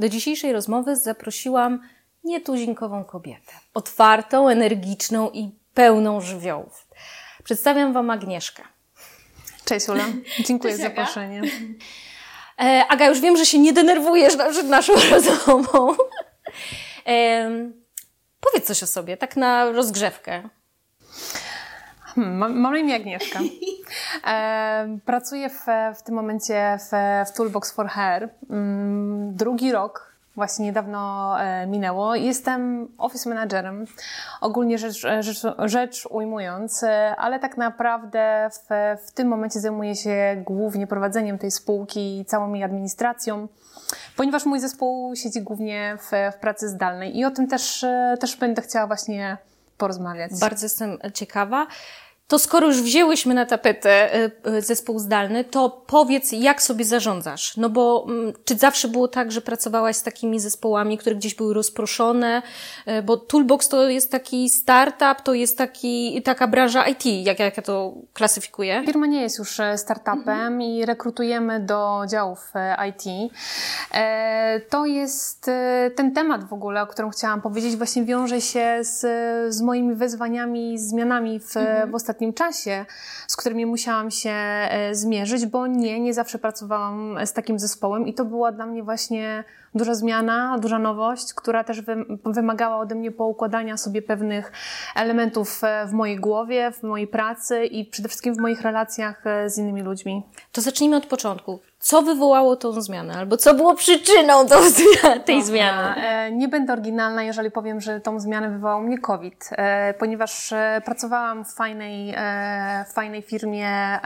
Do dzisiejszej rozmowy zaprosiłam nietuzinkową kobietę. Otwartą, energiczną i pełną żywiołów. Przedstawiam Wam Agnieszkę. Cześć Ula, dziękuję Cześć, za zaproszenie. E, Aga, już wiem, że się nie denerwujesz przed naszą rozmową. E, powiedz coś o sobie, tak na rozgrzewkę. Hmm, mam, mam na imię Agnieszka. E, pracuję w, w tym momencie w, w Toolbox for Hair. Mm, drugi rok właśnie niedawno e, minęło. Jestem office managerem, ogólnie rzecz, rzecz, rzecz ujmując, e, ale tak naprawdę w, w tym momencie zajmuję się głównie prowadzeniem tej spółki i całą jej administracją ponieważ mój zespół siedzi głównie w, w pracy zdalnej i o tym też, e, też będę chciała właśnie porozmawiać. Bardzo jestem ciekawa. To skoro już wzięłyśmy na tapetę e, e, zespół zdalny, to powiedz, jak sobie zarządzasz? No bo mm, czy zawsze było tak, że pracowałaś z takimi zespołami, które gdzieś były rozproszone? E, bo Toolbox to jest taki startup, to jest taki, taka branża IT, jak, jak ja to klasyfikuję? Firma nie jest już startupem mhm. i rekrutujemy do działów IT. To jest ten temat w ogóle, o którym chciałam powiedzieć, właśnie wiąże się z, z moimi wyzwaniami, zmianami w, mhm. w ostatnim ostatnim czasie, z którymi musiałam się e, zmierzyć, bo nie, nie zawsze pracowałam z takim zespołem i to była dla mnie właśnie duża zmiana, duża nowość, która też wymagała ode mnie poukładania sobie pewnych elementów e, w mojej głowie, w mojej pracy i przede wszystkim w moich relacjach e, z innymi ludźmi. To zacznijmy od początku co wywołało tą zmianę, albo co było przyczyną tą, tej zmiany? E, nie będę oryginalna, jeżeli powiem, że tą zmianę wywołał mnie COVID, ponieważ pracowałam w fajnej, fajnej firmie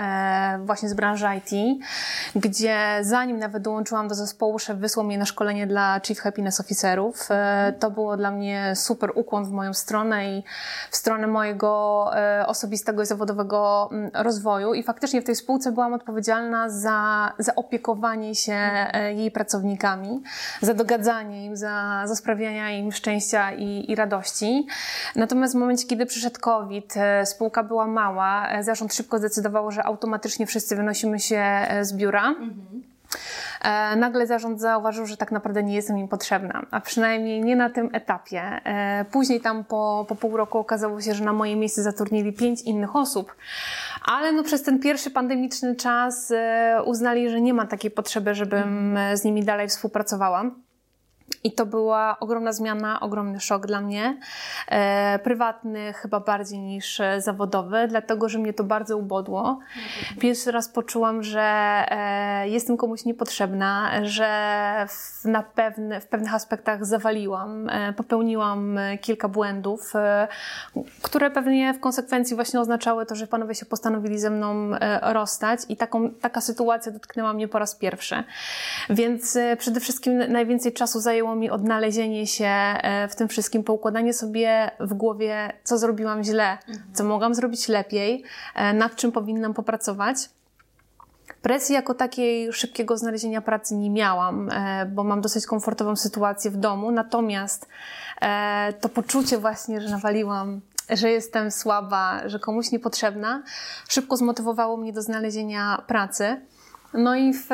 właśnie z branży IT, gdzie zanim nawet dołączyłam do zespołu, szef wysłał mnie na szkolenie dla Chief Happiness Officerów. To było dla mnie super ukłon w moją stronę i w stronę mojego osobistego i zawodowego mm, rozwoju i faktycznie w tej spółce byłam odpowiedzialna za, za opiekowanie się e, jej pracownikami, za dogadzanie im, za, za sprawianie im szczęścia i, i radości. Natomiast w momencie, kiedy przyszedł COVID, e, spółka była mała, e, zarząd szybko zdecydował, że automatycznie wszyscy wynosimy się z biura. Mhm. E, nagle zarząd zauważył, że tak naprawdę nie jestem im potrzebna, a przynajmniej nie na tym etapie. E, później tam po, po pół roku okazało się, że na moje miejsce zatrudnili pięć innych osób, ale no przez ten pierwszy pandemiczny czas e, uznali, że nie ma takiej potrzeby, żebym z nimi dalej współpracowała. I to była ogromna zmiana, ogromny szok dla mnie. E, prywatny chyba bardziej niż e, zawodowy, dlatego że mnie to bardzo ubodło. Pierwszy raz poczułam, że e, jestem komuś niepotrzebna, że w, na pewne, w pewnych aspektach zawaliłam, e, popełniłam e, kilka błędów, e, które pewnie w konsekwencji właśnie oznaczały to, że panowie się postanowili ze mną rozstać i taką, taka sytuacja dotknęła mnie po raz pierwszy. Więc przede wszystkim najwięcej czasu zajęło zajęło mi odnalezienie się e, w tym wszystkim, poukładanie sobie w głowie, co zrobiłam źle, mhm. co mogłam zrobić lepiej, e, nad czym powinnam popracować. Presji jako takiej szybkiego znalezienia pracy nie miałam, e, bo mam dosyć komfortową sytuację w domu, natomiast to poczucie właśnie, że nawaliłam że jestem słaba, że komuś niepotrzebna, szybko zmotywowało mnie do znalezienia pracy. No i w,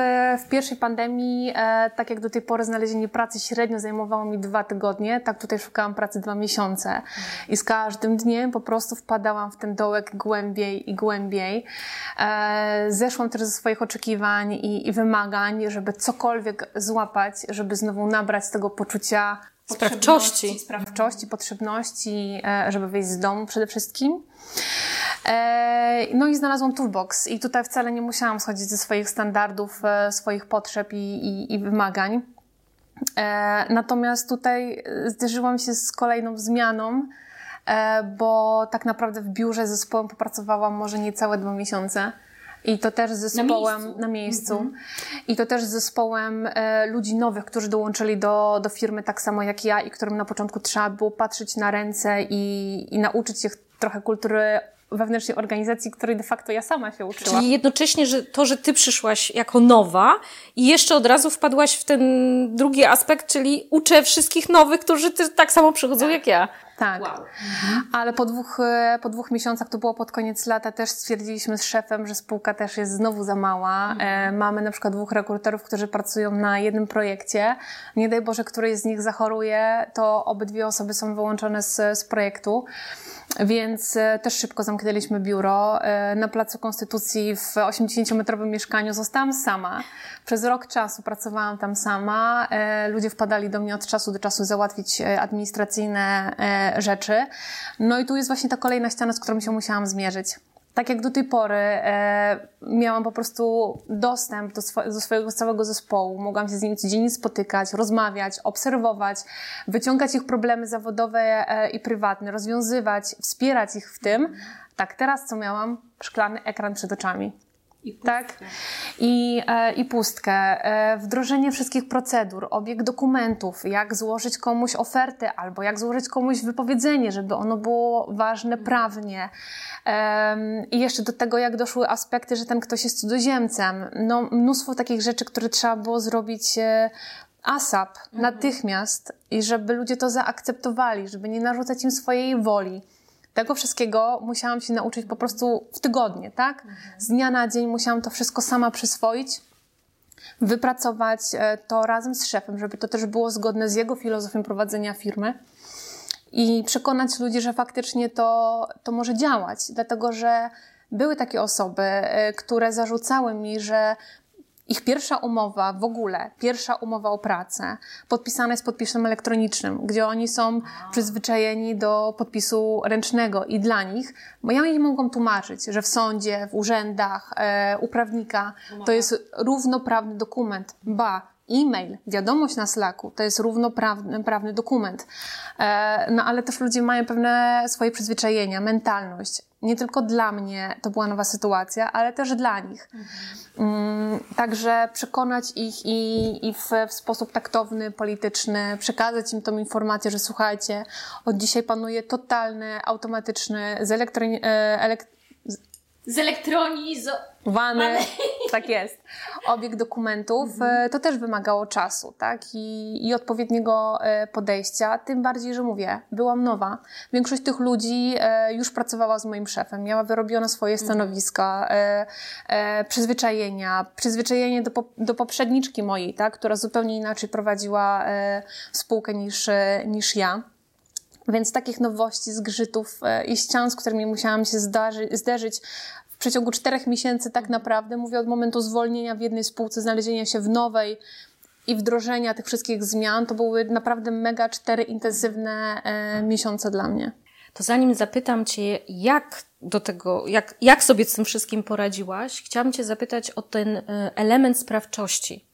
w pierwszej pandemii, e, tak jak do tej pory znalezienie pracy średnio zajmowało mi dwa tygodnie, tak tutaj szukałam pracy dwa miesiące. I z każdym dniem po prostu wpadałam w ten dołek głębiej i głębiej. E, zeszłam też ze swoich oczekiwań i, i wymagań, żeby cokolwiek złapać, żeby znowu nabrać tego poczucia sprawczości, sprawczości, potrzebności, e, żeby wyjść z domu przede wszystkim. E, no i znalazłam toolbox i tutaj wcale nie musiałam schodzić ze swoich standardów, e, swoich potrzeb i, i, i wymagań. Natomiast tutaj zderzyłam się z kolejną zmianą, bo tak naprawdę w biurze z zespołem popracowałam może niecałe dwa miesiące. I to też z zespołem na miejscu. Na miejscu. Mm -hmm. I to też z zespołem e, ludzi nowych, którzy dołączyli do, do firmy tak samo jak ja i którym na początku trzeba było patrzeć na ręce i, i nauczyć się trochę kultury wewnętrznej organizacji, której de facto ja sama się uczyłam. Czyli jednocześnie, że to, że ty przyszłaś jako nowa i jeszcze od razu wpadłaś w ten drugi aspekt, czyli uczę wszystkich nowych, którzy tak samo przychodzą tak. jak ja. Tak. Wow. Mhm. Ale po dwóch, e, po dwóch miesiącach, to było pod koniec lata, też stwierdziliśmy z szefem, że spółka też jest znowu za mała. Mhm. E, mamy na przykład dwóch rekruterów, którzy pracują na jednym projekcie. Nie daj Boże, któryś z nich zachoruje, to obydwie osoby są wyłączone z, z projektu. Więc e, też szybko zamknęliśmy biuro. E, na Placu Konstytucji w 80-metrowym mieszkaniu zostałam sama. Przez rok czasu pracowałam tam sama. E, ludzie wpadali do mnie od czasu do czasu załatwić administracyjne rzeczy. No i tu jest właśnie ta kolejna ściana, z którą się musiałam zmierzyć tak jak do tej pory e, miałam po prostu dostęp do, swo do, swojego całego zespołu, mogłam się z nimi codziennie spotykać, rozmawiać, obserwować, wyciągać ich problemy zawodowe e, i prywatne, rozwiązywać, wspierać ich w tym. Tak, teraz co miałam? Szklany ekran przed oczami. I tak. I, e, I pustkę. E, wdrożenie wszystkich procedur, obieg dokumentów, jak złożyć komuś ofertę albo jak złożyć komuś wypowiedzenie, żeby ono było ważne prawnie. E, I jeszcze do tego, jak doszły aspekty, że ten ktoś jest cudzoziemcem. No, mnóstwo takich rzeczy, które trzeba było zrobić e, ASAP, mhm. natychmiast i żeby ludzie to zaakceptowali, żeby nie narzucać im swojej woli. Tego wszystkiego musiałam się nauczyć po prostu w tygodnie, tak? Z dnia na dzień musiałam to wszystko sama przyswoić, wypracować e, to razem z szefem, żeby to też było zgodne z jego filozofią prowadzenia firmy i przekonać ludzi, że faktycznie to, to może działać, dlatego że były takie osoby, e, które zarzucały mi, że ich pierwsza umowa w ogóle, pierwsza umowa o pracę, podpisana jest podpisem elektronicznym, gdzie oni są przyzwyczajeni do podpisu ręcznego i dla nich, bo ja im mogą tłumaczyć, że w sądzie, w urzędach, e, u prawnika to jest równoprawny dokument. Ba, e-mail, wiadomość na Slacku, to jest równoprawny prawny dokument. E, no ale też ludzie mają pewne swoje przyzwyczajenia, mentalność. Nie tylko dla mnie to była nowa sytuacja, ale też dla nich. Mhm. Także przekonać ich i, i w, w, sposób taktowny, polityczny, przekazać im tą informację, że słuchajcie, od dzisiaj panuje totalny, automatyczny, z elektroni- e, elek- zelektronizo Wany, tak jest. Obieg dokumentów, mhm. E, to też wymagało czasu, tak? I, I odpowiedniego e, podejścia. Tym bardziej, że mówię, byłam nowa. Większość tych ludzi e, już pracowała z moim szefem, miała wyrobione swoje mhm. stanowiska, przyzwyczajenia, przyzwyczajenie do, do poprzedniczki mojej, tak? Która zupełnie inaczej prowadziła spółkę niż, niż ja. Więc takich nowości, zgrzytów i ścian, z którymi musiałam się zdarzy, zderzyć, przeciągu czterech miesięcy tak naprawdę, mówię od momentu zwolnienia w jednej spółce, znalezienia się w nowej i wdrożenia tych wszystkich zmian, to były naprawdę mega cztery intensywne e, miesiące dla mnie. To zanim zapytam Cię, jak do tego, jak, jak sobie z tym wszystkim poradziłaś, chciałam Cię zapytać o ten e, element sprawczości.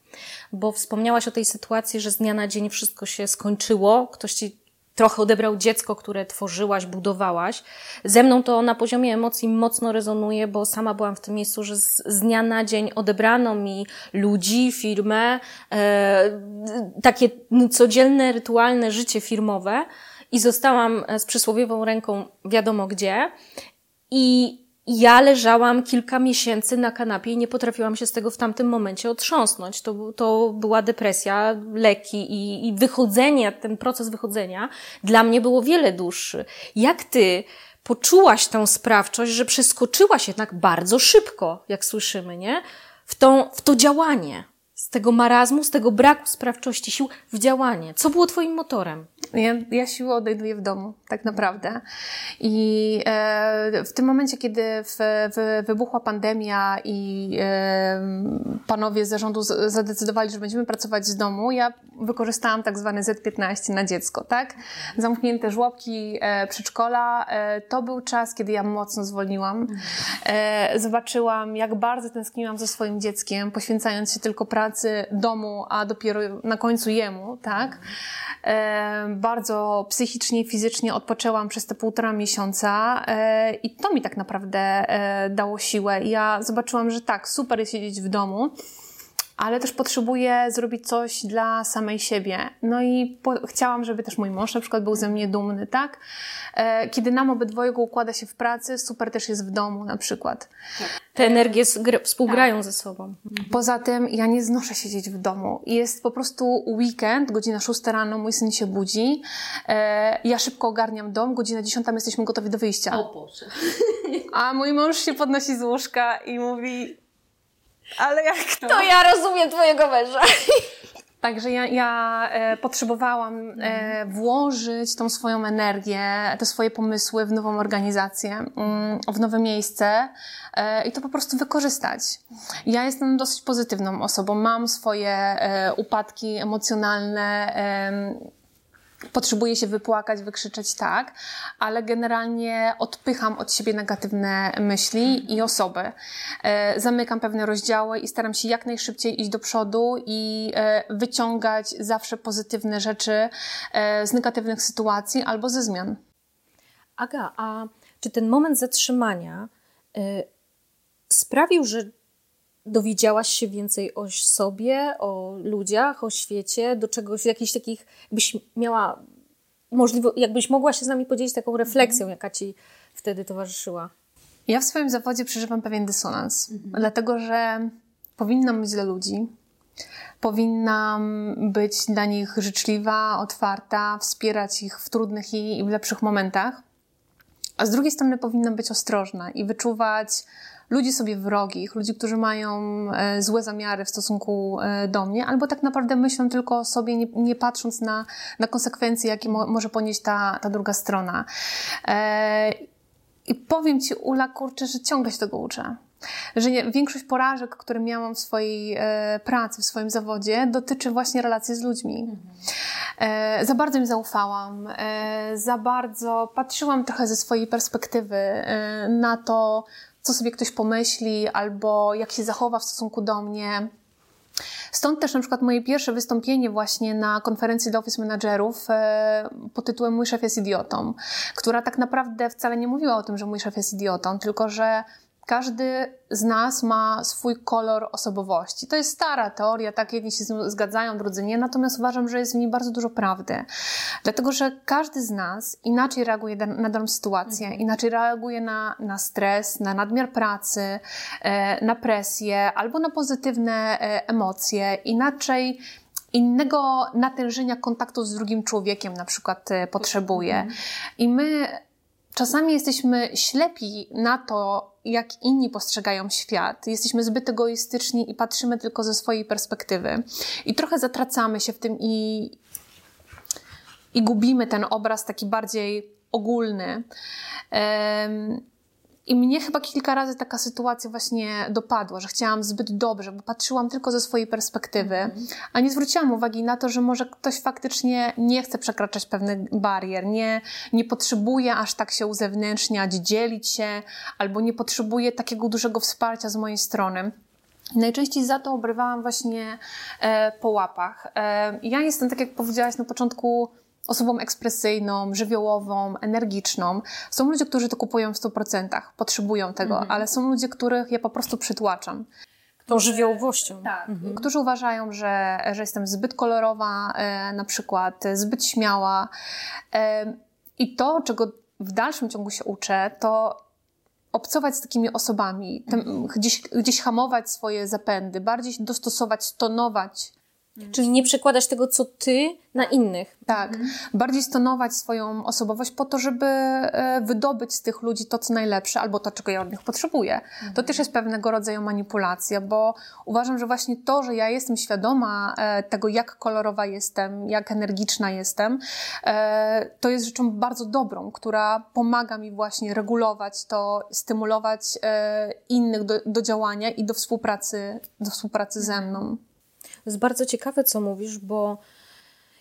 Bo wspomniałaś o tej sytuacji, że z dnia na dzień wszystko się skończyło, ktoś Ci trochę odebrał dziecko, które tworzyłaś, budowałaś. Ze mną to na poziomie emocji mocno rezonuje, bo sama byłam w tym miejscu, że z, z dnia na dzień odebrano mi ludzi, firmę, e, takie codzienne, rytualne życie firmowe i zostałam z przysłowiową ręką wiadomo gdzie. I ja leżałam kilka miesięcy na kanapie i nie potrafiłam się z tego w tamtym momencie otrząsnąć. To, to była depresja, leki i, i wychodzenie, ten proces wychodzenia dla mnie było wiele dłuższy. Jak ty poczułaś tę sprawczość, że przeskoczyłaś jednak bardzo szybko, jak słyszymy, nie? W, tą, w to działanie. Z tego marazmu, z tego braku sprawczości sił w działanie. Co było twoim motorem? Ja, ja siłę w domu, tak naprawdę. I e, w tym momencie, kiedy w, w, wybuchła pandemia i e, panowie z zarządu z, zadecydowali, że będziemy pracować z domu, ja wykorzystałam tak zwany Z15 na dziecko, tak? Zamknięte żłobki, e, przedszkola. E, to był czas, kiedy ja mocno zwolniłam. E, zobaczyłam, jak bardzo tęskniłam za swoim dzieckiem, poświęcając się tylko pracy domu, a dopiero na końcu jemu, tak? Bardzo psychicznie fizycznie odpoczęłam przez te półtora miesiąca e, i to mi tak naprawdę e, dało siłę. Ja zobaczyłam, że tak, super jest siedzieć w domu, ale też potrzebuję zrobić coś dla samej siebie. No i po, chciałam, żeby też mój mąż na przykład był ze mnie dumny, tak? E, kiedy nam obydwojgu układa się w pracy, super też jest w domu na przykład. Te energie współgrają tak. ze sobą. Mhm. Poza tym ja nie znoszę siedzieć w domu. Jest po prostu weekend, godzina 6 rano, mój syn się budzi. E, ja szybko ogarniam dom, godzina 10 jesteśmy gotowi do wyjścia. O Boże. A mój mąż się podnosi z łóżka i mówi ale jak to? To ja rozumiem twojego męża. Także ja, ja e, potrzebowałam e, włożyć tą swoją energię, te swoje pomysły w nową organizację, mm, w nowe miejsce e, i to po prostu wykorzystać. Ja jestem dosyć pozytywną osobą, mam swoje e, upadki emocjonalne, potrzebuję się wypłakać, wykrzyczeć tak, ale generalnie odpycham od siebie negatywne myśli i osoby. E, zamykam pewne rozdziały i staram się jak najszybciej iść do przodu i e, wyciągać zawsze pozytywne rzeczy e, z negatywnych sytuacji albo ze zmian. Aga, a czy ten moment zatrzymania sprawił, że dowiedziałaś się więcej o sobie, o ludziach, o świecie, do czegoś, jakichś takich, byś miała możliwość, jakbyś mogła się z nami podzielić taką refleksją, jaka ci wtedy towarzyszyła? Ja w swoim zawodzie przeżywam pewien dysonans, mhm. dlatego że powinnam być dla ludzi, powinnam być dla nich życzliwa, otwarta, wspierać ich w trudnych i w lepszych momentach, a z drugiej strony powinnam być ostrożna i wyczuwać ludzi sobie wrogich, ludzi, którzy mają e, złe zamiary w stosunku e, do mnie, albo tak naprawdę myślą tylko o sobie, nie, nie patrząc na, na konsekwencje, jakie mo, może ponieść ta, ta druga strona. E, I powiem Ci, Ula, kurczę, że ciągle się tego uczę że nie, większość porażek, które miałam w swojej e, pracy, w swoim zawodzie, dotyczy właśnie relacji z ludźmi. E, za bardzo im zaufałam, e, za bardzo patrzyłam trochę ze swojej perspektywy e, na to, co sobie ktoś pomyśli, albo jak się zachowa w stosunku do mnie. Stąd też na przykład moje pierwsze wystąpienie właśnie na konferencji dla office managerów e, pod tytułem Mój szef jest idiotą, która tak naprawdę wcale nie mówiła o tym, że mój szef jest idiotą, tylko że każdy z nas ma swój kolor osobowości. To jest stara teoria, tak jedni się z nią zgadzają, drudzy nie, natomiast uważam, że jest w niej bardzo dużo prawdy. Dlatego, że każdy z nas inaczej reaguje na daną sytuację, mhm. inaczej reaguje na, na stres, na nadmiar pracy, e, na presję albo na pozytywne e, emocje, inaczej innego natężenia kontaktu z drugim człowiekiem na przykład e, potrzebuje. Mhm. I my czasami jesteśmy ślepi na to, jak inni postrzegają świat. Jesteśmy zbyt egoistyczni i patrzymy tylko ze swojej perspektywy. I trochę zatracamy się w tym i, i gubimy ten obraz taki bardziej ogólny. I mnie chyba kilka razy taka sytuacja właśnie dopadła, że chciałam zbyt dobrze, bo patrzyłam tylko ze swojej perspektywy, mm. a nie zwróciłam uwagi na to, że może ktoś faktycznie nie chce przekraczać pewnych barier, nie, nie potrzebuje aż tak się uzewnętrzniać, dzielić się, albo nie potrzebuje takiego dużego wsparcia z mojej strony. Najczęściej za to obrywałam właśnie e, po łapach. E, ja jestem, tak jak powiedziałaś na początku, osobą ekspresyjną, żywiołową, energiczną. Są ludzie, którzy to kupują w 100%, potrzebują tego, mhm. ale są ludzie, których ja po prostu przytłaczam. Tą żywiołowością. Tak. Mhm. Którzy uważają, że, że jestem zbyt kolorowa, e, na przykład, zbyt śmiała. E, I to, czego w dalszym ciągu się uczę, to obcować z takimi osobami, mhm. gdzieś, gdzieś hamować swoje zapędy, bardziej dostosować, stonować Czyli nie przekładać tego, co ty, na innych. Tak. Mhm. Bardziej stonować swoją osobowość po to, żeby e, wydobyć z tych ludzi to, co najlepsze, albo to, czego ja od nich potrzebuję. Mhm. To też jest pewnego rodzaju manipulacja, bo uważam, że właśnie to, że ja jestem świadoma e, tego, jak kolorowa jestem, jak energiczna jestem, e, to jest rzeczą bardzo dobrą, która pomaga mi właśnie regulować to, stymulować innych do, do działania i do współpracy, do współpracy ze mną. To jest bardzo ciekawe, co mówisz, bo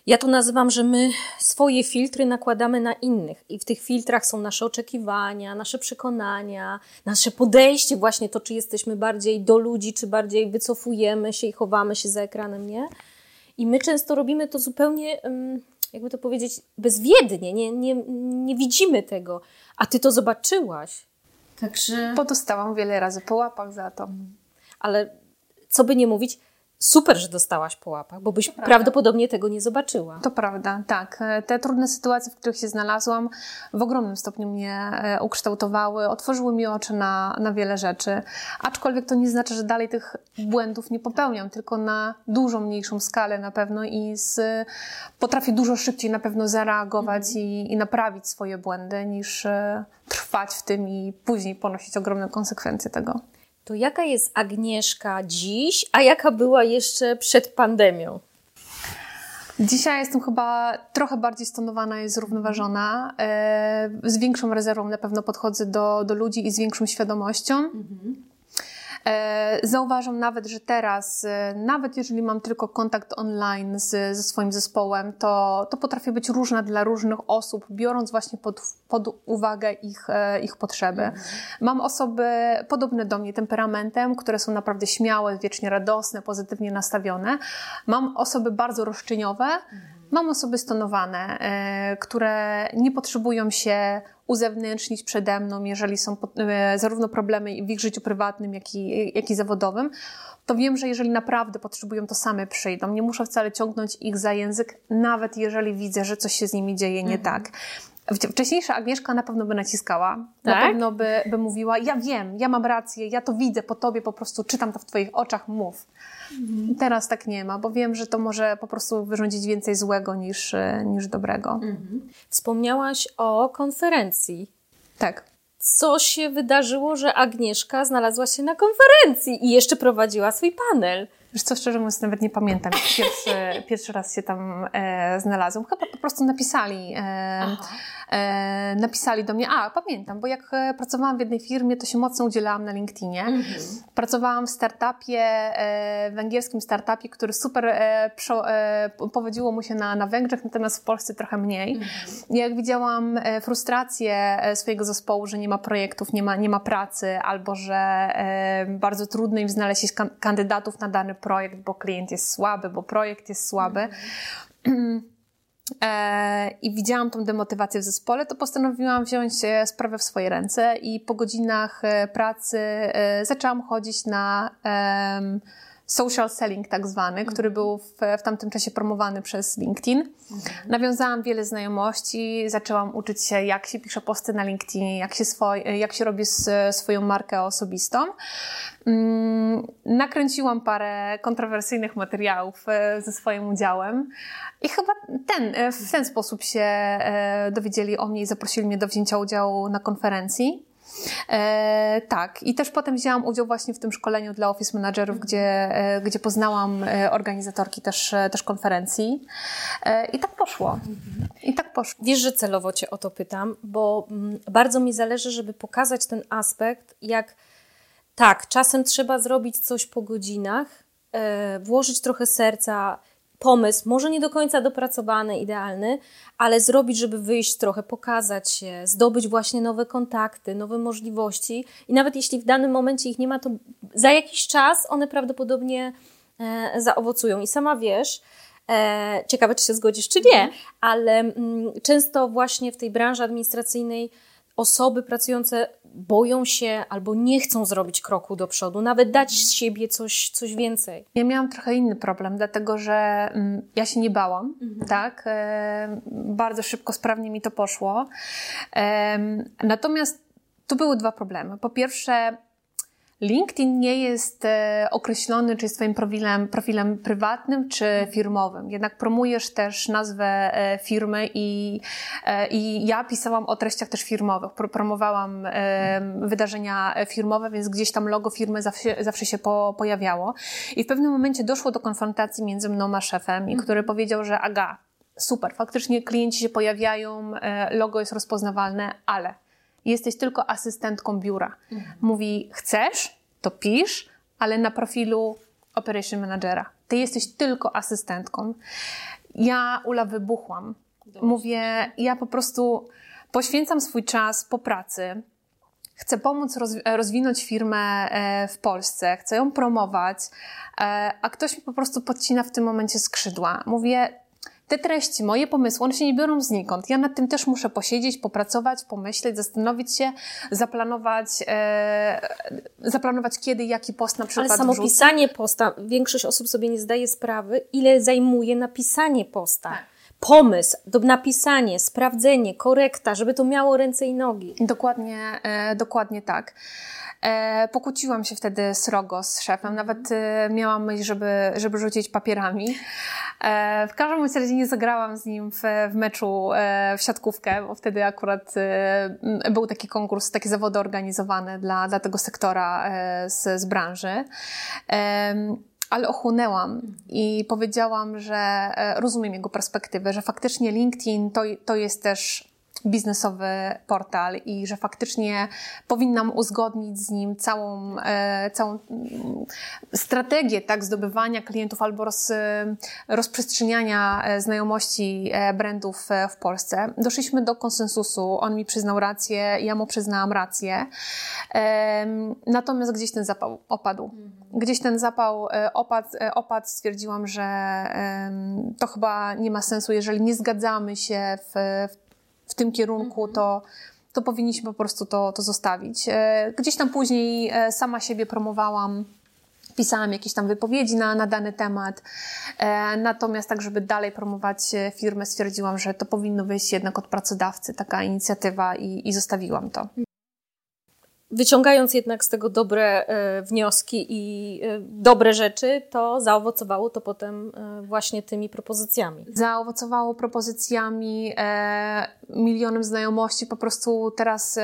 ja to nazywam, że my swoje filtry nakładamy na innych i w tych filtrach są nasze oczekiwania, nasze przekonania, nasze podejście, właśnie to, czy jesteśmy bardziej do ludzi, czy bardziej wycofujemy się i chowamy się za ekranem, nie? I my często robimy to zupełnie, jakby to powiedzieć, bezwiednie, nie, nie, nie widzimy tego, a ty to zobaczyłaś. Także. Podostałam wiele razy po łapach za to. Ale co by nie mówić, super, że dostałaś po łapach, bo byś prawdopodobnie tego nie zobaczyła. To prawda, tak. Te trudne sytuacje, w których się znalazłam, w ogromnym stopniu mnie e, ukształtowały, otworzyły mi oczy na, na wiele rzeczy. Aczkolwiek to nie znaczy, że dalej tych błędów nie popełniam, tylko na dużo mniejszą skalę na pewno i z, potrafię dużo szybciej na pewno zareagować mhm. i, i naprawić swoje błędy, niż e, trwać w tym i później ponosić ogromne konsekwencje tego to jaka jest Agnieszka dziś, a jaka była jeszcze przed pandemią? Dzisiaj jestem chyba trochę bardziej stonowana i zrównoważona. E, z większą rezerwą na pewno podchodzę do, do ludzi i z większą świadomością. Mhm. E, zauważam nawet, że teraz, e, nawet jeżeli mam tylko kontakt online z, ze swoim zespołem, to, to potrafię być różna dla różnych osób, biorąc właśnie pod, pod uwagę ich, e, ich potrzeby. Mhm. Mam osoby podobne do mnie temperamentem, które są naprawdę śmiałe, wiecznie radosne, pozytywnie nastawione. Mam osoby bardzo roszczeniowe. Mhm Mam osoby stonowane, które nie potrzebują się uzewnętrznić przede mną, jeżeli są e, zarówno problemy w ich życiu prywatnym, jak i, jak i zawodowym, to wiem, że jeżeli naprawdę potrzebują, to same przyjdą. Nie muszę wcale ciągnąć ich za język, nawet jeżeli widzę, że coś się z nimi dzieje nie mhm. tak. Wcześniejsza Agnieszka na pewno by naciskała, tak? na pewno by, by mówiła, ja wiem, ja mam rację, ja to widzę po tobie, po prostu czytam to w twoich oczach, mów. Mhm. Teraz tak nie ma, bo wiem, że to może po prostu wyrządzić więcej złego niż, niż dobrego. Mhm. Wspomniałaś o konferencji. Tak. Co się wydarzyło, że Agnieszka znalazła się na konferencji i jeszcze prowadziła swój panel? Wiesz co, szczerze mówiąc, nawet nie pamiętam. Pierwszy, pierwszy raz się tam e, znalazłam. Chyba po prostu napisali, e, napisali do mnie. A, pamiętam, bo jak e, pracowałam w jednej firmie, to się mocno udzielałam na LinkedInie. Mhm. Pracowałam w startupie, e, węgierskim startupie, który super e, powodziło mu się na, na Węgrzech, natomiast w Polsce trochę mniej. Mhm. Jak widziałam frustrację swojego zespołu, że nie ma projektów, nie ma, nie ma pracy, albo że bardzo trudno im znaleźć kandydatów na dany projekt, bo klient jest słaby, bo projekt jest słaby. E, I widziałam tą demotywację w zespole, to postanowiłam wziąć e, sprawę w swoje ręce i po godzinach e, pracy zaczęłam chodzić na social selling tak zwany, mhm. który był w, w tamtym czasie promowany przez LinkedIn. Mhm. Nawiązałam wiele znajomości, zaczęłam uczyć się, jak się pisze posty na LinkedInie, jak się, swoj, jak się robi swoją markę osobistą. Mm, nakręciłam parę kontrowersyjnych materiałów e, ze swoim udziałem i chyba ten, e, w ten sposób się e, dowiedzieli o mnie i zaprosili mnie do wzięcia udziału na konferencji. E, tak, i też potem wzięłam udział właśnie w tym szkoleniu dla office managerów, gdzie, e, gdzie poznałam e, organizatorki też, e, też konferencji. E, I tak poszło. I tak poszło. Wiesz, że celowo Cię o to pytam, bo mm, bardzo mi zależy, żeby pokazać ten aspekt, jak tak, czasem trzeba zrobić coś po godzinach, włożyć trochę serca, pomysł, może nie do końca dopracowany, idealny, ale zrobić, żeby wyjść trochę, pokazać się, zdobyć właśnie nowe kontakty, nowe możliwości i nawet jeśli w danym momencie ich nie ma, to za jakiś czas one prawdopodobnie e, zaowocują. I sama wiesz, e, ciekawe czy się zgodzisz, czy nie, mhm. ale mm, często właśnie w tej branży administracyjnej osoby pracujące boją się albo nie chcą zrobić kroku do przodu, nawet dać z siebie coś, coś więcej. Ja miałam trochę inny problem, dlatego że mm, ja się nie bałam, mhm. tak? E, bardzo szybko, sprawnie mi to poszło. Natomiast tu były dwa problemy. Po pierwsze, LinkedIn nie jest e, określony, czy jest Twoim profilem, profilem prywatnym, czy firmowym. Jednak promujesz też nazwę e, firmy i, e, i ja pisałam o treściach też firmowych. Promowałam wydarzenia firmowe, więc gdzieś tam logo firmy zawsze, zawsze się po, pojawiało. I w pewnym momencie doszło do konfrontacji między mną a szefem, i mhm. który powiedział, że aga, super, faktycznie klienci się pojawiają, logo jest rozpoznawalne, ale jesteś tylko asystentką biura. Mhm. Mówi, chcesz, to pisz, ale na profilu Operation Managera. Ty jesteś tylko asystentką. Ja, Ula, wybuchłam. Dobrze. Mówię, ja po prostu poświęcam swój czas po pracy, chcę pomóc rozwinąć firmę e, w Polsce, chcę ją promować, e, a ktoś mi po prostu podcina w tym momencie skrzydła. Mówię, te treści, moje pomysły, one się nie biorą znikąd. Ja nad tym też muszę posiedzieć, popracować, pomyśleć, zastanowić się, zaplanować, e, zaplanować kiedy, jaki post na przykład Ale samo wrzucę. pisanie posta, większość osób sobie nie zdaje sprawy, ile zajmuje napisanie posta. Tak. Pomysł, do napisanie, sprawdzenie, korekta, żeby to miało ręce i nogi. Dokładnie, e, dokładnie tak. E, pokłóciłam się wtedy srogo z szefem, nawet e, miałam myśl, żeby, żeby rzucić papierami. E, w każdym razie nie zagrałam z nim w, w meczu e, w siatkówkę, bo wtedy akurat e, był taki konkurs, takie zawody organizowane dla, dla tego sektora z, z branży ale ochłonęłam i powiedziałam, że rozumiem jego perspektywę, że faktycznie LinkedIn to, to jest też biznesowy portal i że faktycznie powinnam uzgodnić z nim całą, e, całą mm, strategię tak, zdobywania klientów albo roz, rozprzestrzeniania e, znajomości e, brandów w Polsce. Doszliśmy do konsensusu, on mi przyznał rację, ja mu przyznałam rację. Natomiast gdzieś ten zapał opadł. Mhm. Gdzieś ten zapał opadł, opadł stwierdziłam, że to chyba nie ma sensu, jeżeli nie zgadzamy się w, w w tym kierunku, mhm. to, to powinniśmy po prostu to, to zostawić. E, gdzieś tam później e, sama siebie promowałam pisałam jakieś tam wypowiedzi na, na dany temat. E, natomiast tak, żeby dalej promować firmę, stwierdziłam, że to powinno wyjść jednak od pracodawcy, taka inicjatywa i, i zostawiłam to wyciągając jednak z tego dobre e, wnioski i e, dobre rzeczy, to zaowocowało to potem e, właśnie tymi propozycjami. Zaowocowało propozycjami, milionem znajomości, po prostu teraz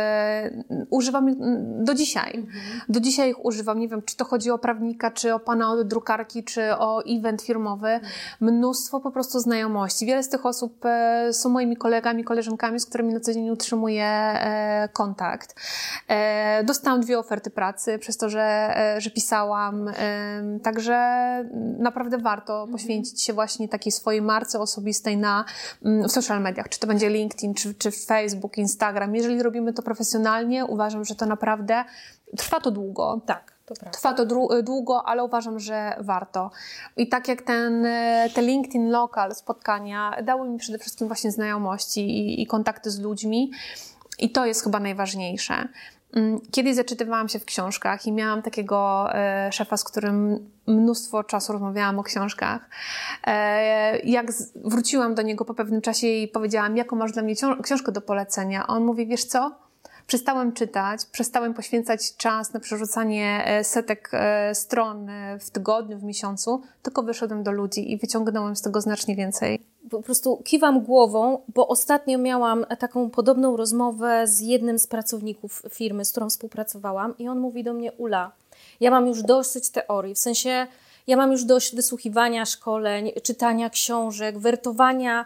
używam do dzisiaj. Mhm. Do dzisiaj ich używam. Nie wiem, czy to chodzi o prawnika, czy o pana od drukarki, czy o event firmowy. Mhm. Mnóstwo po prostu znajomości. Wiele z tych osób są moimi kolegami, koleżankami, z którymi na co dzień utrzymuję kontakt. Dostałam dwie oferty pracy przez to, że, e, że pisałam. Także naprawdę warto poświęcić się właśnie takiej swojej marce osobistej na, mm, w social mediach. Czy to będzie LinkedIn, czy, czy Facebook, Instagram. Jeżeli robimy to profesjonalnie, uważam, że to naprawdę trwa to długo. Tak. Trwa to długo, ale uważam, że warto. I tak jak ten, e, te LinkedIn Local spotkania dały mi przede wszystkim właśnie znajomości i, i kontakty z ludźmi. I to jest chyba najważniejsze. Mm, kiedyś zaczytywałam się w książkach i miałam takiego e, szefa, z którym mnóstwo czasu rozmawiałam o książkach. E, jak wróciłam do niego po pewnym czasie i powiedziałam, jaką masz dla mnie książkę do polecenia, on mówi, wiesz co? Przestałem czytać, przestałem poświęcać czas na przerzucanie e, setek stron w tygodniu, w miesiącu, tylko wyszedłem do ludzi i wyciągnąłem z tego znacznie więcej po prostu kiwam głową, bo ostatnio miałam taką podobną rozmowę z jednym z pracowników firmy, z którą współpracowałam, i on mówi do mnie: Ula, ja mam już dosyć teorii, w sensie ja mam już dość wysłuchiwania szkoleń, czytania książek, wertowania.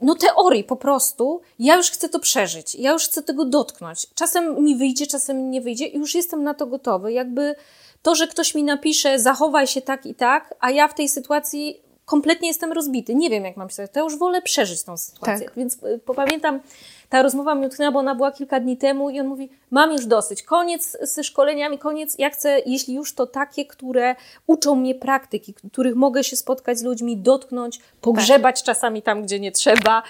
No, teorii po prostu. Ja już chcę to przeżyć, ja już chcę tego dotknąć. Czasem mi wyjdzie, czasem nie wyjdzie, i już jestem na to gotowy. Jakby to, że ktoś mi napisze, zachowaj się tak i tak, a ja w tej sytuacji kompletnie jestem rozbity. Nie wiem, jak mam się to już wolę przeżyć tą sytuację. Tak. Więc y, pamiętam, ta rozmowa mnie utknęła, bo ona była kilka dni temu i on mówi, mam już dosyć, koniec ze szkoleniami, koniec, ja chcę, jeśli już to takie, które uczą mnie praktyki, których mogę się spotkać z ludźmi, dotknąć, pogrzebać tak. czasami tam, gdzie nie trzeba,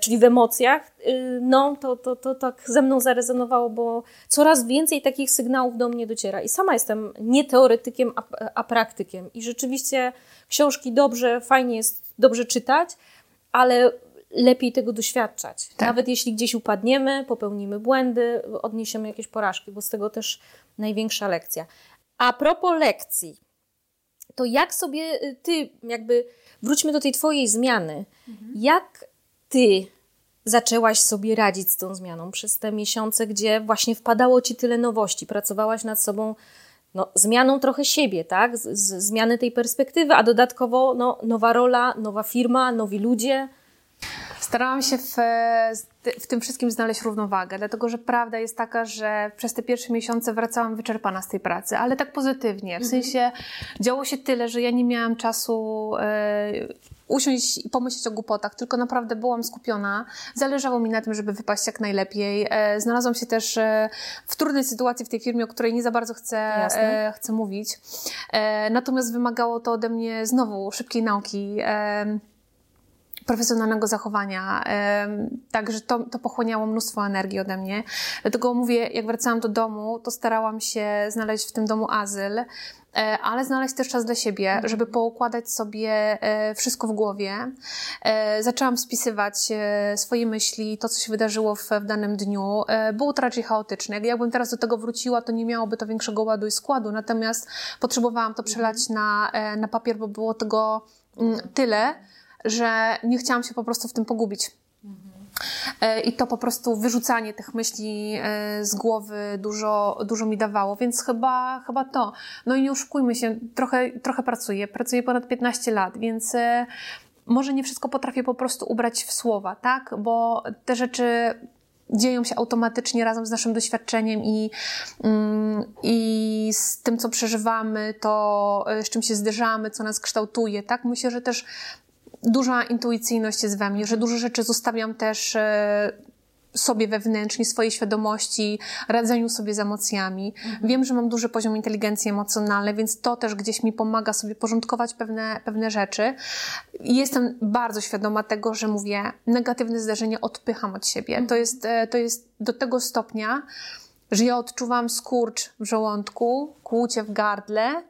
czyli w emocjach, y, no to, to, to tak ze mną zarezonowało, bo coraz więcej takich sygnałów do mnie dociera i sama jestem nie teoretykiem, a, a praktykiem i rzeczywiście książki dobrze, fajnie jest dobrze czytać, ale lepiej tego doświadczać. Tak. Nawet jeśli gdzieś upadniemy, popełnimy błędy, odniesiemy jakieś porażki, bo z tego też największa lekcja. A propos lekcji, to jak sobie y, ty, jakby wróćmy do tej twojej zmiany, mhm. jak ty zaczęłaś sobie radzić z tą zmianą przez te miesiące, gdzie właśnie wpadało ci tyle nowości, pracowałaś nad sobą no, zmianą trochę siebie, tak? Z, z, zmiany tej perspektywy, a dodatkowo no, nowa rola, nowa firma, nowi ludzie. Starałam się w, w tym wszystkim znaleźć równowagę, dlatego że prawda jest taka, że przez te pierwsze miesiące wracałam wyczerpana z tej pracy, ale tak pozytywnie. W mhm. sensie działo się tyle, że ja nie miałam czasu e, usiąść i pomyśleć o głupotach, tylko naprawdę byłam skupiona. Zależało mi na tym, żeby wypaść jak najlepiej. E, znalazłam się też e, w trudnej sytuacji w tej firmie, o której nie za bardzo chcę, chcę mówić. Natomiast wymagało to ode mnie znowu szybkiej nauki. Profesjonalnego zachowania. Także to, to pochłaniało mnóstwo energii ode mnie. Dlatego mówię, jak wracałam do domu, to starałam się znaleźć w tym domu azyl, e, ale znaleźć też czas dla siebie, żeby poukładać sobie e, wszystko w głowie. E, zaczęłam spisywać swoje myśli, to, co się wydarzyło w, w danym dniu. Było to raczej chaotyczne. Jakbym teraz do tego wróciła, to nie miałoby to większego ładu i składu, natomiast potrzebowałam to przelać mhm. na, na papier, bo było tego mm, tyle, że nie chciałam się po prostu w tym pogubić. E, I to po prostu wyrzucanie tych myśli e, z głowy dużo, dużo mi dawało, więc chyba, chyba to. No i nie oszukujmy się, trochę, trochę pracuję. Pracuję ponad 15 lat, więc e, może nie wszystko potrafię po prostu ubrać w słowa, tak? Bo te rzeczy dzieją się automatycznie razem z naszym doświadczeniem i, mm, i z tym, co przeżywamy, to z czym się zderzamy, co nas kształtuje, tak? Myślę, że też duża intuicyjność jest we mnie, że dużo rzeczy zostawiam też e, sobie wewnętrznie, swojej świadomości, radzeniu sobie z emocjami. Mhm. Wiem, że mam duży poziom inteligencji emocjonalnej, więc to też gdzieś mi pomaga sobie porządkować pewne, pewne rzeczy. Jestem bardzo świadoma tego, że mówię, negatywne zdarzenie odpycham od siebie. Mhm. To, jest, e, to jest do tego stopnia, że ja odczuwam skurcz w żołądku, kłucie w gardle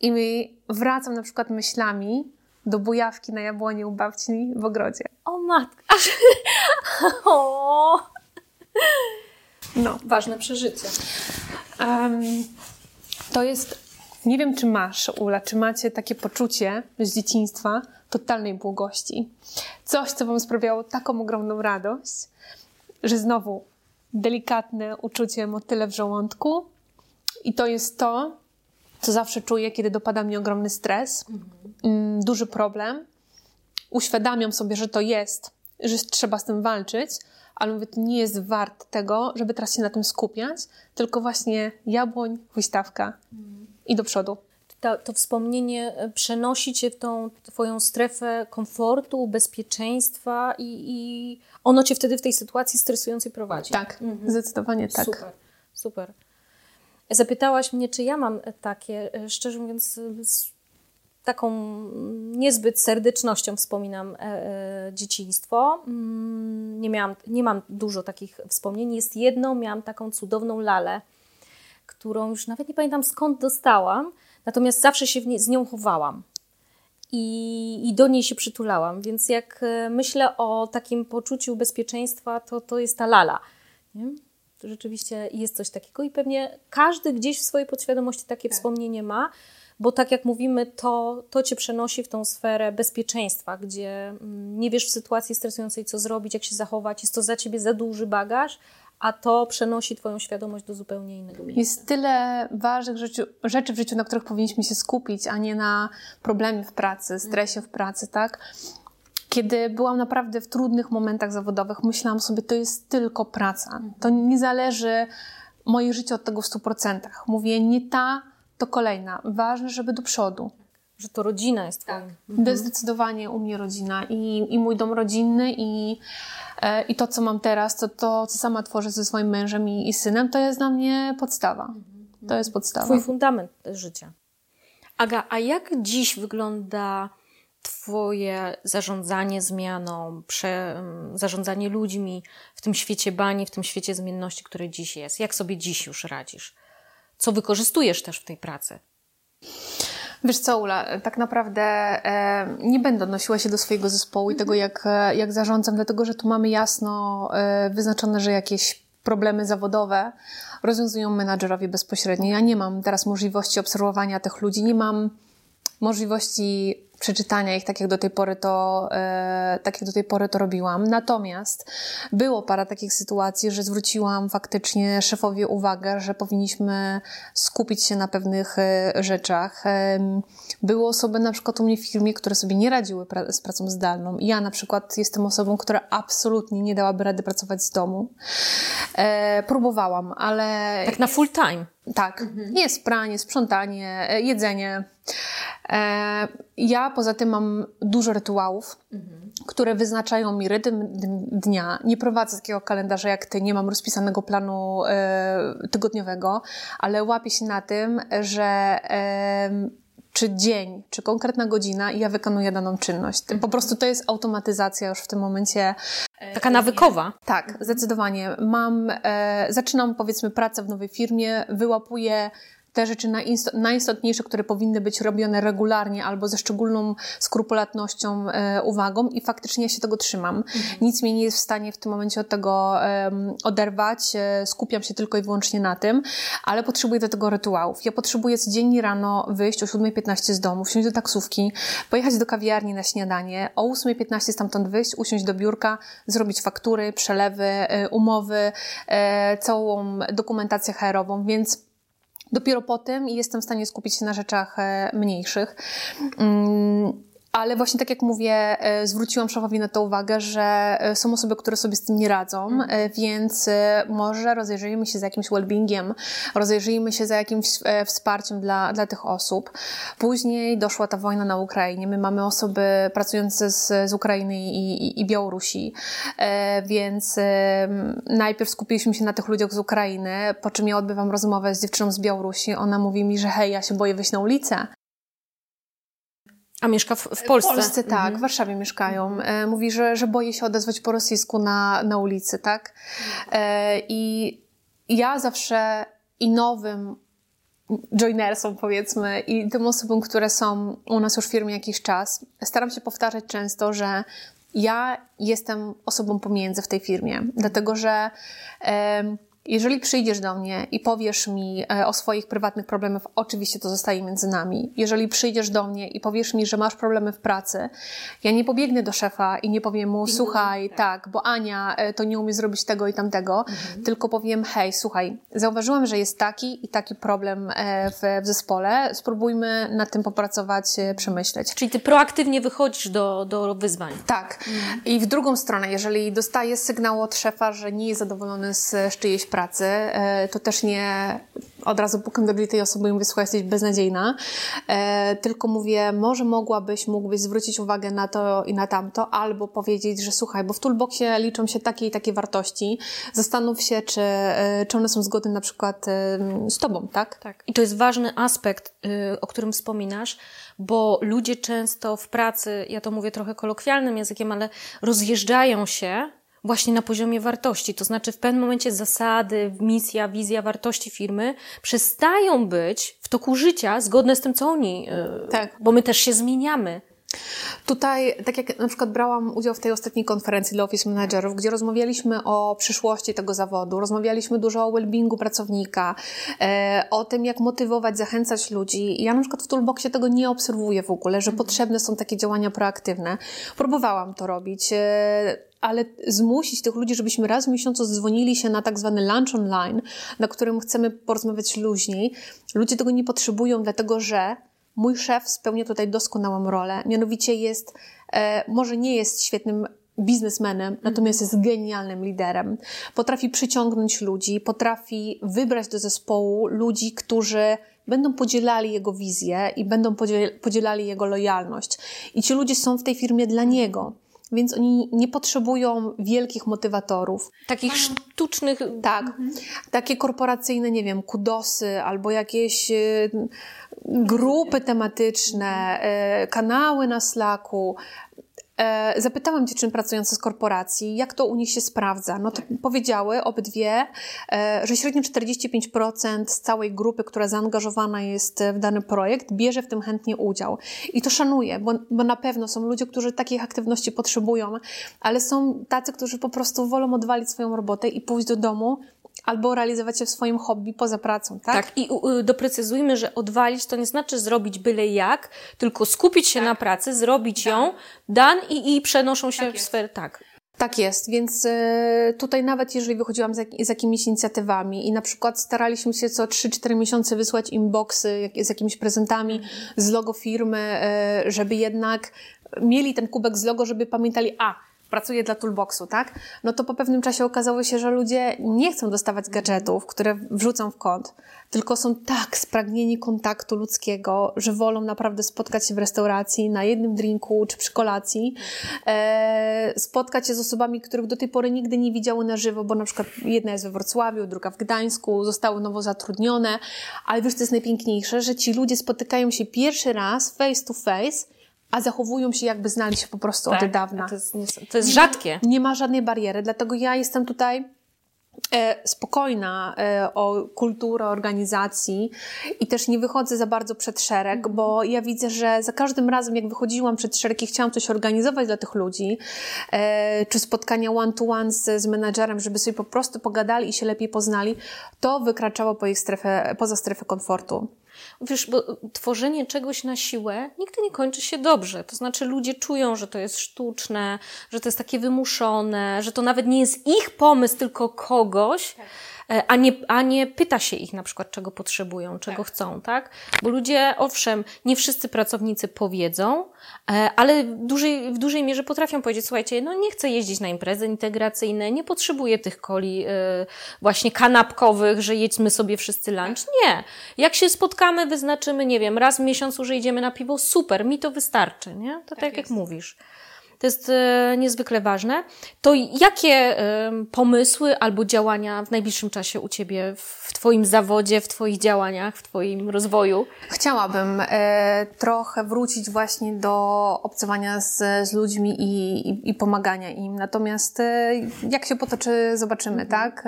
i wracam na przykład myślami do bujawki na jabłoni u babci w ogrodzie. O matka! o. No. Ważne przeżycie. Um, to jest, nie wiem czy masz, Ula, czy macie takie poczucie z dzieciństwa totalnej błogości. Coś, co wam sprawiało taką ogromną radość, że znowu delikatne uczucie motyle w żołądku i to jest to, co zawsze czuję, kiedy dopada mnie ogromny stres, mhm. duży problem. Uświadamiam sobie, że to jest, że trzeba z tym walczyć, ale mówię, to nie jest wart tego, żeby teraz się na tym skupiać, tylko właśnie jabłoń, huśtawka mhm. i do przodu. To, to, wspomnienie e, przenosi cię w tą twoją strefę komfortu, bezpieczeństwa i, i ono cię wtedy w tej sytuacji stresującej prowadzi. Tak, mhm. zdecydowanie tak. Super, super. Zapytałaś mnie, czy ja mam takie, e, szczerze mówiąc, z taką niezbyt serdecznością wspominam e, e, dzieciństwo. Mm, nie, miałam, nie mam dużo takich wspomnień. Jest jedną, miałam taką cudowną lalę, którą już nawet nie pamiętam skąd dostałam, natomiast zawsze się nie, z nią chowałam. I, I, do niej się przytulałam, więc jak myślę o takim poczuciu bezpieczeństwa, to to jest ta lala. Nie? Rzeczywiście jest coś takiego i pewnie każdy gdzieś w swojej podświadomości takie tak. wspomnienie ma, bo tak jak mówimy, to, to cię przenosi w tą sferę bezpieczeństwa, gdzie mm, nie wiesz w sytuacji stresującej, co zrobić, jak się zachować, jest to za ciebie za duży bagaż, a to przenosi Twoją świadomość do zupełnie innego miejsca. Jest tyle ważnych rzeczy, rzeczy w życiu, na których powinniśmy się skupić, a nie na problemie w pracy, stresie w pracy, tak? Kiedy byłam naprawdę w trudnych momentach zawodowych, myślałam sobie, to jest tylko praca. To nie zależy moje życie od tego w 100%. Mówię, nie ta, to kolejna. Ważne, żeby do przodu. Że to rodzina jest. Tak. Mhm. Zdecydowanie u mnie rodzina i, i mój dom rodzinny i, e, i to, co mam teraz, to, to, co sama tworzę ze swoim mężem i, i synem, to jest dla mnie podstawa. To jest podstawa. Twój fundament życia. Aga, a jak dziś wygląda Twoje zarządzanie zmianą, prze, zarządzanie ludźmi w tym świecie bani, w tym świecie zmienności, który dziś jest? Jak sobie dziś już radzisz? Co wykorzystujesz też w tej pracy? Wiesz co, Ula, tak naprawdę e, nie będę odnosiła się do swojego zespołu i tego, mhm. jak, e, jak zarządzam, dlatego że tu mamy jasno e, wyznaczone, że jakieś problemy zawodowe rozwiązują menadżerowie bezpośrednio. Ja nie mam teraz możliwości obserwowania tych ludzi, nie mam możliwości przeczytania ich tak jak do tej pory to, e, tak jak do tej pory to robiłam. Natomiast było parę takich sytuacji, że zwróciłam faktycznie szefowi uwagę, że powinniśmy skupić się na pewnych e, rzeczach. E, były osoby na przykład u mnie w firmie, które sobie nie radziły pra- z pracą zdalną. Ja na przykład jestem osobą, która absolutnie nie dałaby rady pracować z domu. E, próbowałam, ale... Tak na full time. Tak. Mhm. Jest pranie, sprzątanie, e, jedzenie. E, ja poza tym mam dużo rytuałów, mhm. które wyznaczają mi rytm dnia. Nie prowadzę takiego kalendarza jak ty, nie mam rozpisanego planu e, tygodniowego, ale łapię się na tym, że czy dzień, czy konkretna godzina i ja wykonuję daną czynność. Po prostu to jest automatyzacja już w tym momencie. Taka nawykowa. Tak, zdecydowanie. Mam, e, zaczynam powiedzmy pracę w nowej firmie, wyłapuję te rzeczy najistotniejsze, które powinny być robione regularnie albo ze szczególną skrupulatnością, e, uwagą i faktycznie ja się tego trzymam. Mhm. Nic mnie nie jest w stanie w tym momencie od tego e, oderwać, e, skupiam się tylko i wyłącznie na tym, ale potrzebuję do tego rytuałów. Ja potrzebuję codziennie rano wyjść o 7.15 z domu, wsiąść do taksówki, pojechać do kawiarni na śniadanie, o 8.15 stamtąd wyjść, usiąść do biurka, zrobić faktury, przelewy, e, umowy, e, całą dokumentację HR-ową, więc Dopiero potem jestem w stanie skupić się na rzeczach e, mniejszych. Mm, ale właśnie tak jak mówię, e, zwróciłam szefowi na to uwagę, że e, są osoby, które sobie z tym nie radzą, mhm. więc może rozejrzyjmy się za jakimś well-beingiem, rozejrzyjmy się za jakimś wsparciem dla, dla tych osób. Później doszła ta wojna na Ukrainie. My mamy osoby pracujące z, z Ukrainy i, i, i Białorusi, więc najpierw skupiliśmy się na tych ludziach z Ukrainy, po czym ja odbywam rozmowę z dziewczyną z Białorusi. Ona mówi mi, że hej, ja się boję wyjść na ulicę. A mieszka w, w Polsce? W Polsce, tak, mhm. w Warszawie mieszkają. E, mówi, że, że boi się odezwać po rosyjsku na, na ulicy, tak? E, I ja zawsze i nowym joinersom powiedzmy i tym osobom, które są u nas już w firmie jakiś czas, staram się powtarzać często, że ja jestem osobą pomiędzy w tej firmie, dlatego że jeżeli przyjdziesz do mnie i powiesz mi e, o swoich prywatnych problemach, oczywiście to zostaje między nami. Jeżeli przyjdziesz do mnie i powiesz mi, że masz problemy w pracy, ja nie pobiegnę do szefa i nie powiem mu, słuchaj, tak. tak, bo Ania e, to nie umie zrobić tego i tamtego, mhm. tylko powiem, hej, słuchaj, zauważyłam, że jest taki i taki problem e, w, w zespole, spróbujmy nad tym popracować, przemyśleć. Czyli ty proaktywnie wychodzisz do, do wyzwań. Tak. Mhm. I w drugą stronę, jeżeli dostaję sygnał od szefa, że nie jest zadowolony z, z czyjejś pracy, pracy, e, to też nie od razu pukam do tej osoby i mówię, słuchaj, jesteś beznadziejna, e, tylko mówię, może mogłabyś, mógłbyś zwrócić uwagę na to i na tamto, albo powiedzieć, że słuchaj, bo w toolboxie liczą się takie i takie wartości, zastanów się, czy, e, czy one są zgodne na przykład z tobą, tak? Tak. I to jest ważny aspekt, o którym wspominasz, bo ludzie często w pracy, ja to mówię trochę kolokwialnym językiem, ale rozjeżdżają się właśnie na poziomie wartości. To znaczy, w pewnym momencie zasady, misja, wizja, wartości firmy przestają być w toku życia zgodne z tym, co oni. Yy, tak. Bo my też się zmieniamy. Tutaj, tak jak na przykład brałam udział w tej ostatniej konferencji dla Office Managerów, gdzie rozmawialiśmy o przyszłości tego zawodu, rozmawialiśmy dużo o well-beingu pracownika, e, o tym, jak motywować, zachęcać ludzi. Ja na przykład w Toolboxie tego nie obserwuję w ogóle, że mhm. potrzebne są takie działania proaktywne. Próbowałam to robić. E, ale zmusić tych ludzi, żebyśmy raz w miesiącu zdzwonili się na tak zwany lunch online, na którym chcemy porozmawiać luźniej. Ludzie tego nie potrzebują, dlatego że mój szef spełnia tutaj doskonałą rolę. Mianowicie jest, e, może nie jest świetnym biznesmenem, natomiast jest genialnym liderem. Potrafi przyciągnąć ludzi, potrafi wybrać do zespołu ludzi, którzy będą podzielali jego wizję i będą podzielali jego lojalność. I ci ludzie są w tej firmie dla niego. Więc oni nie potrzebują wielkich motywatorów. Takich sztucznych. Tak. Mhm. Takie korporacyjne, nie wiem, kudosy albo jakieś y, grupy tematyczne, y, kanały na Slacku, zapytałam dziewczyn pracujących z korporacji, jak to u nich się sprawdza. No to powiedziały obydwie, e, że średnio 45% z całej grupy, która zaangażowana jest w dany projekt, bierze w tym chętnie udział. I to szanuję, bo, bo na pewno są ludzie, którzy takich aktywności potrzebują, ale są tacy, którzy po prostu wolą odwalić swoją robotę i pójść do domu albo realizować się w swoim hobby poza pracą, tak? Tak, i doprecyzujmy, że odwalić to nie znaczy zrobić byle jak, tylko skupić się tak. na pracy, zrobić tak. ją, dan i, i przenoszą się tak w sferę, tak. Tak jest, więc y, tutaj nawet jeżeli wychodziłam z, jakimiś inicjatywami i na przykład staraliśmy się co 3-4 miesiące wysłać inboxy z jakimiś prezentami z logo firmy, y, żeby jednak mieli ten kubek z logo, żeby pamiętali, a pracuję dla Toolboxu, tak? No to po pewnym czasie okazało się, że ludzie nie chcą dostawać gadżetów, które wrzucą w kąt, tylko są tak spragnieni kontaktu ludzkiego, że wolą naprawdę spotkać się w restauracji, na jednym drinku czy przy kolacji, e, spotkać się z osobami, których do tej pory nigdy nie widziały na żywo, bo na przykład jedna jest we Wrocławiu, druga w Gdańsku, zostały nowo zatrudnione, ale wiesz, co jest najpiękniejsze, że ci ludzie spotykają się pierwszy raz face to face, a zachowują się jakby znali się po prostu tak, od dawna. To jest, to jest rzadkie. Ma, nie ma żadnej bariery, dlatego ja jestem tutaj e, spokojna e, o kulturę organizacji i też nie wychodzę za bardzo przed szereg, bo ja widzę, że za każdym razem jak wychodziłam przed szereg i chciałam coś organizować dla tych ludzi, e, czy spotkania one-to-one z, z menadżerem, żeby sobie po prostu pogadali i się lepiej poznali, to wykraczało po ich strefę, poza strefę komfortu. Wiesz, bo tworzenie czegoś na siłę nigdy nie kończy się dobrze. To znaczy ludzie czują, że to jest sztuczne, że to jest takie wymuszone, że to nawet nie jest ich pomysł, tylko kogoś. Tak a nie, a nie pyta się ich na przykład, czego potrzebują, czego tak. chcą, tak? Bo ludzie, owszem, nie wszyscy pracownicy powiedzą, e, ale w dużej, w dużej mierze potrafią powiedzieć, słuchajcie, no nie chcę jeździć na imprezy integracyjne, nie potrzebuję tych koli e, właśnie kanapkowych, że jedźmy sobie wszyscy lunch. Nie. Jak się spotkamy, wyznaczymy, nie wiem, raz w miesiącu, że idziemy na piwo, super, mi to wystarczy, nie? To tak, tak jak mówisz to jest e, niezwykle ważne. To jakie e, pomysły albo działania w najbliższym czasie u Ciebie w Twoim zawodzie, w Twoich działaniach, w Twoim rozwoju? Chciałabym e, trochę wrócić właśnie do obcowania z, z ludźmi i, i, i pomagania im. Natomiast jak się potoczy, zobaczymy, tak?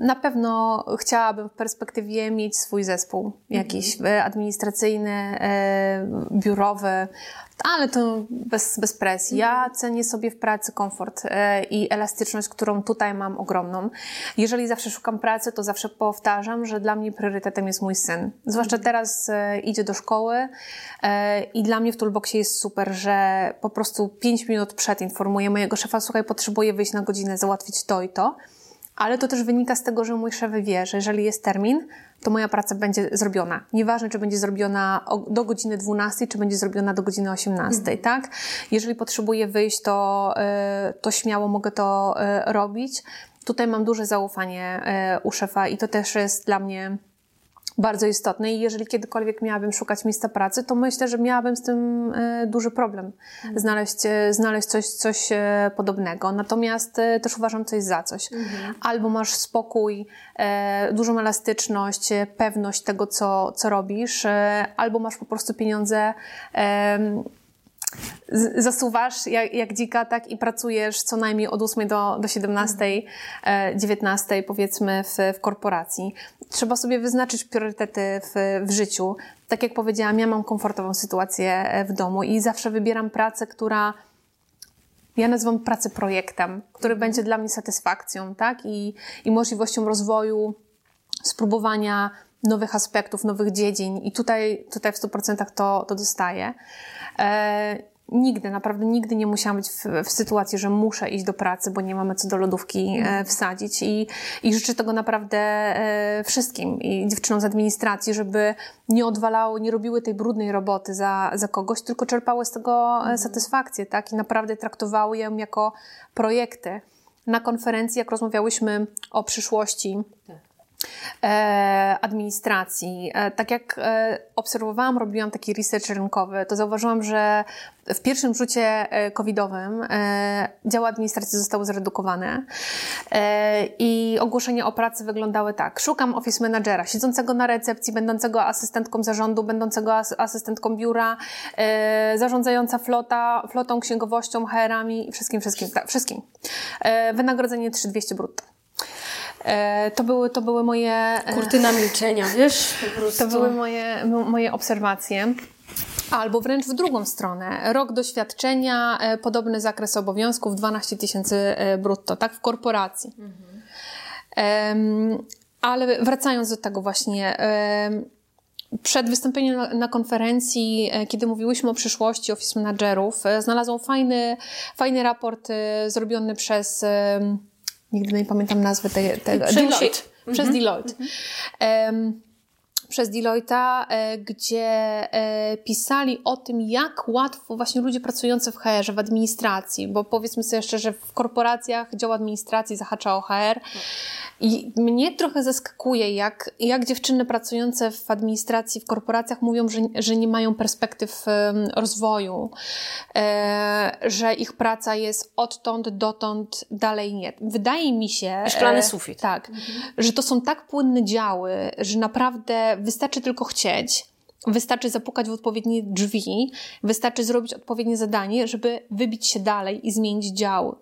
E, na pewno chciałabym w perspektywie mieć swój zespół, jakiś mhm. administracyjny, e, biurowy, ale to bez, bez presji. Ja mhm. cenię sobie w pracy komfort e, i elastyczność, którą tutaj mam ogromną. Jeżeli zawsze szukam pracy, to zawsze powtarzam, że dla mnie priorytetem jest mój syn. Zwłaszcza mhm. teraz e, idzie do szkoły i dla mnie w Toolboxie jest super, że po prostu pięć minut przed informuję mojego szefa, słuchaj, potrzebuję wyjść na godzinę, załatwić to i to ale to też wynika z tego, że mój szef wie, że jeżeli jest termin, to moja praca będzie zrobiona. Nieważne, czy będzie zrobiona do godziny 12, czy będzie zrobiona do godziny 18, mhm. tak? Jeżeli potrzebuję wyjść, to, e, to śmiało mogę to e, robić. Tutaj mam duże zaufanie e, u szefa i to też jest dla mnie bardzo istotne i jeżeli kiedykolwiek miałabym szukać miejsca pracy, to myślę, że miałabym z tym e, duży problem mhm. znaleźć, e, znaleźć coś, coś e, podobnego. Natomiast też uważam coś za coś. Mhm. Albo masz spokój, dużą elastyczność, pewność tego, co, co robisz, albo masz po prostu pieniądze zasuwasz jak, jak dzika, tak i pracujesz co najmniej od 8 do, do 17, 19 e, powiedzmy w, w korporacji. Trzeba sobie wyznaczyć priorytety w, w życiu. Tak jak powiedziałam, ja mam komfortową sytuację e, w domu i zawsze wybieram pracę, która ja nazywam pracę projektem, który mhm. będzie dla mnie satysfakcją, tak? I, i możliwością rozwoju, spróbowania nowych aspektów, nowych dziedzin i tutaj, tutaj w 100% to, to dostaję. E, nigdy, naprawdę nigdy nie musiałam być w, w, sytuacji, że muszę iść do pracy, bo nie mamy co do lodówki e, mhm. wsadzić i, i życzę tego naprawdę e, wszystkim i dziewczynom z administracji, żeby nie odwalały, nie robiły tej brudnej roboty za, za kogoś, tylko czerpały z tego mhm. satysfakcję, tak? I naprawdę traktowały ją jako projekty. Na konferencji, jak rozmawiałyśmy o przyszłości, tak E, administracji. E, tak jak e, obserwowałam, robiłam taki research rynkowy, to zauważyłam, że w pierwszym rzucie covidowym działy administracji zostały zredukowane i ogłoszenia o pracy wyglądały tak. Szukam office managera, siedzącego na recepcji, będącego asystentką zarządu, będącego asystentką biura, zarządzająca flota, flotą, księgowością, HR-ami wszystkim, wszystkim, tak, wszystkim. Wynagrodzenie 3200 brutto. E, to były, to były moje... E, Kurtyna milczenia, wiesz? To były moje, moje obserwacje. Albo wręcz w drugą stronę. Rok doświadczenia, e, podobny zakres obowiązków, 12 tysięcy brutto, tak? W korporacji. Mhm. ale wracając do tego właśnie, przed wystąpieniem na, na, konferencji, kiedy mówiłyśmy o przyszłości office managerów, znalazłam fajny, fajny raport zrobiony przez nigdy nie pamiętam nazwy tego. Deloitte. Przez mhm. Deloitte. Um, przez Deloitte, e, gdzie e, pisali o tym, jak łatwo właśnie ludzie pracujący w HR, w administracji, bo powiedzmy sobie szczerze, w korporacjach dział administracji zahacza o HR i mnie trochę zaskakuje, jak, jak dziewczyny pracujące w administracji, w korporacjach mówią, że, że nie mają perspektyw rozwoju, e, że ich praca jest odtąd, dotąd, dalej nie. Wydaje mi się... Szklany sufit. Tak, mhm. że to są tak płynne działy, że naprawdę wystarczy tylko chcieć, wystarczy zapukać w odpowiednie drzwi, wystarczy zrobić odpowiednie zadanie, żeby wybić się dalej i zmienić dział.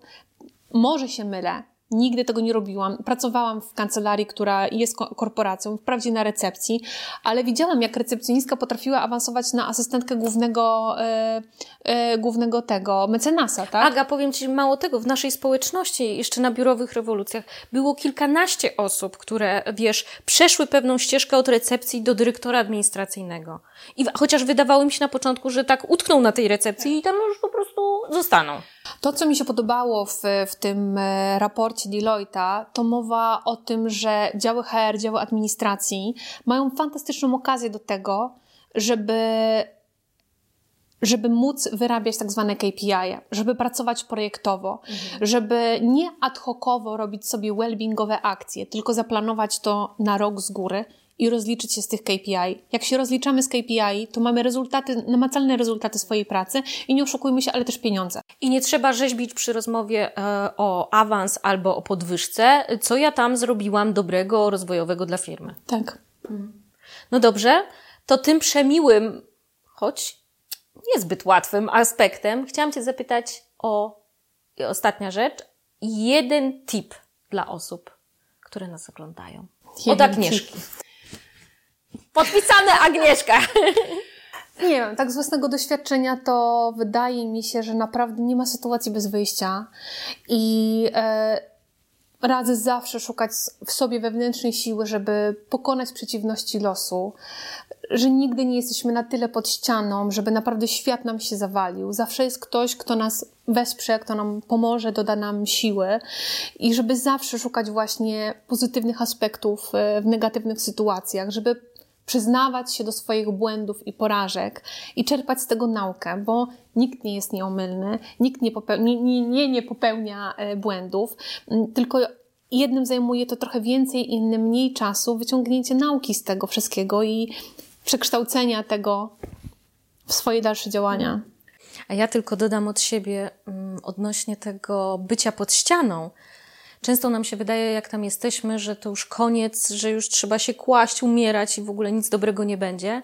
Może się mylę, Nigdy tego nie robiłam. Pracowałam w kancelarii, która jest korporacją, wprawdzie na recepcji, ale widziałam, jak recepcjonistka potrafiła awansować na asystentkę głównego, e, e, głównego tego mecenasa, tak? Aga, powiem Ci mało tego, w naszej społeczności, jeszcze na biurowych rewolucjach, było kilkanaście osób, które, wiesz, przeszły pewną ścieżkę od recepcji do dyrektora administracyjnego. I chociaż wydawało mi się na początku, że tak utkną na tej recepcji i tam już po prostu zostaną. To, co mi się podobało w, w tym e, raporcie Deloitte'a, to mowa o tym, że działy HR, działy administracji mają fantastyczną okazję do tego, żeby żeby móc wyrabiać tak zwane KPI, żeby pracować projektowo, mhm. żeby nie ad hocowo robić sobie well-beingowe akcje, tylko zaplanować to na rok z góry i rozliczyć się z tych KPI. Jak się rozliczamy z KPI, to mamy rezultaty, namacalne rezultaty swojej pracy i nie oszukujmy się, ale też pieniądze. I nie trzeba rzeźbić przy rozmowie e, o awans albo o podwyżce, co ja tam zrobiłam dobrego, rozwojowego dla firmy. Tak. No dobrze, to tym przemiłym, choć niezbyt łatwym aspektem, chciałam Cię zapytać o ostatnia rzecz. Jeden tip dla osób, które nas oglądają. Jeden Od Agnieszki. Tip. Podpisane Agnieszka. Nie wiem, tak z własnego doświadczenia to wydaje mi się, że naprawdę nie ma sytuacji bez wyjścia i e, radzę zawsze szukać w sobie wewnętrznej siły, żeby pokonać przeciwności losu, że nigdy nie jesteśmy na tyle pod ścianą, żeby naprawdę świat nam się zawalił. Zawsze jest ktoś, kto nas wesprze, kto nam pomoże, doda nam siły i żeby zawsze szukać właśnie pozytywnych aspektów e, w negatywnych sytuacjach, żeby przyznawać się do swoich błędów i porażek i czerpać z tego naukę, bo nikt nie jest nieomylny, nikt nie, popełnia, nie, nie, nie popełnia e, błędów, tylko jednym zajmuje to trochę więcej, innym mniej czasu, wyciągnięcie nauki z tego wszystkiego i przekształcenia tego w swoje dalsze działania. A ja tylko dodam od siebie odnośnie tego bycia pod ścianą, Często nam się wydaje, jak tam jesteśmy, że to już koniec, że już trzeba się kłaść, umierać i w ogóle nic dobrego nie będzie.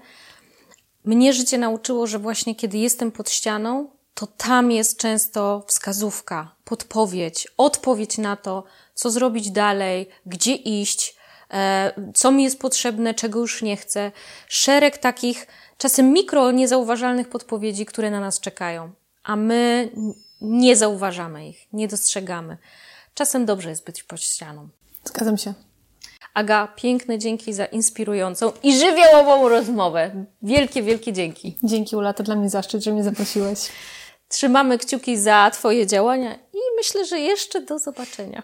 Mnie życie nauczyło, że właśnie kiedy jestem pod ścianą, to tam jest często wskazówka, podpowiedź, odpowiedź na to, co zrobić dalej, gdzie iść, e, co mi jest potrzebne, czego już nie chcę. Szereg takich, czasem mikro, niezauważalnych podpowiedzi, które na nas czekają, a my nie zauważamy ich, nie dostrzegamy. Czasem dobrze jest być pod ścianą. Zgadzam się. Aga, piękne dzięki za inspirującą i żywiołową rozmowę. Wielkie, wielkie dzięki. Dzięki Ula, to dla mnie zaszczyt, że mnie zaprosiłeś. Trzymamy kciuki za Twoje działania i myślę, że jeszcze do zobaczenia.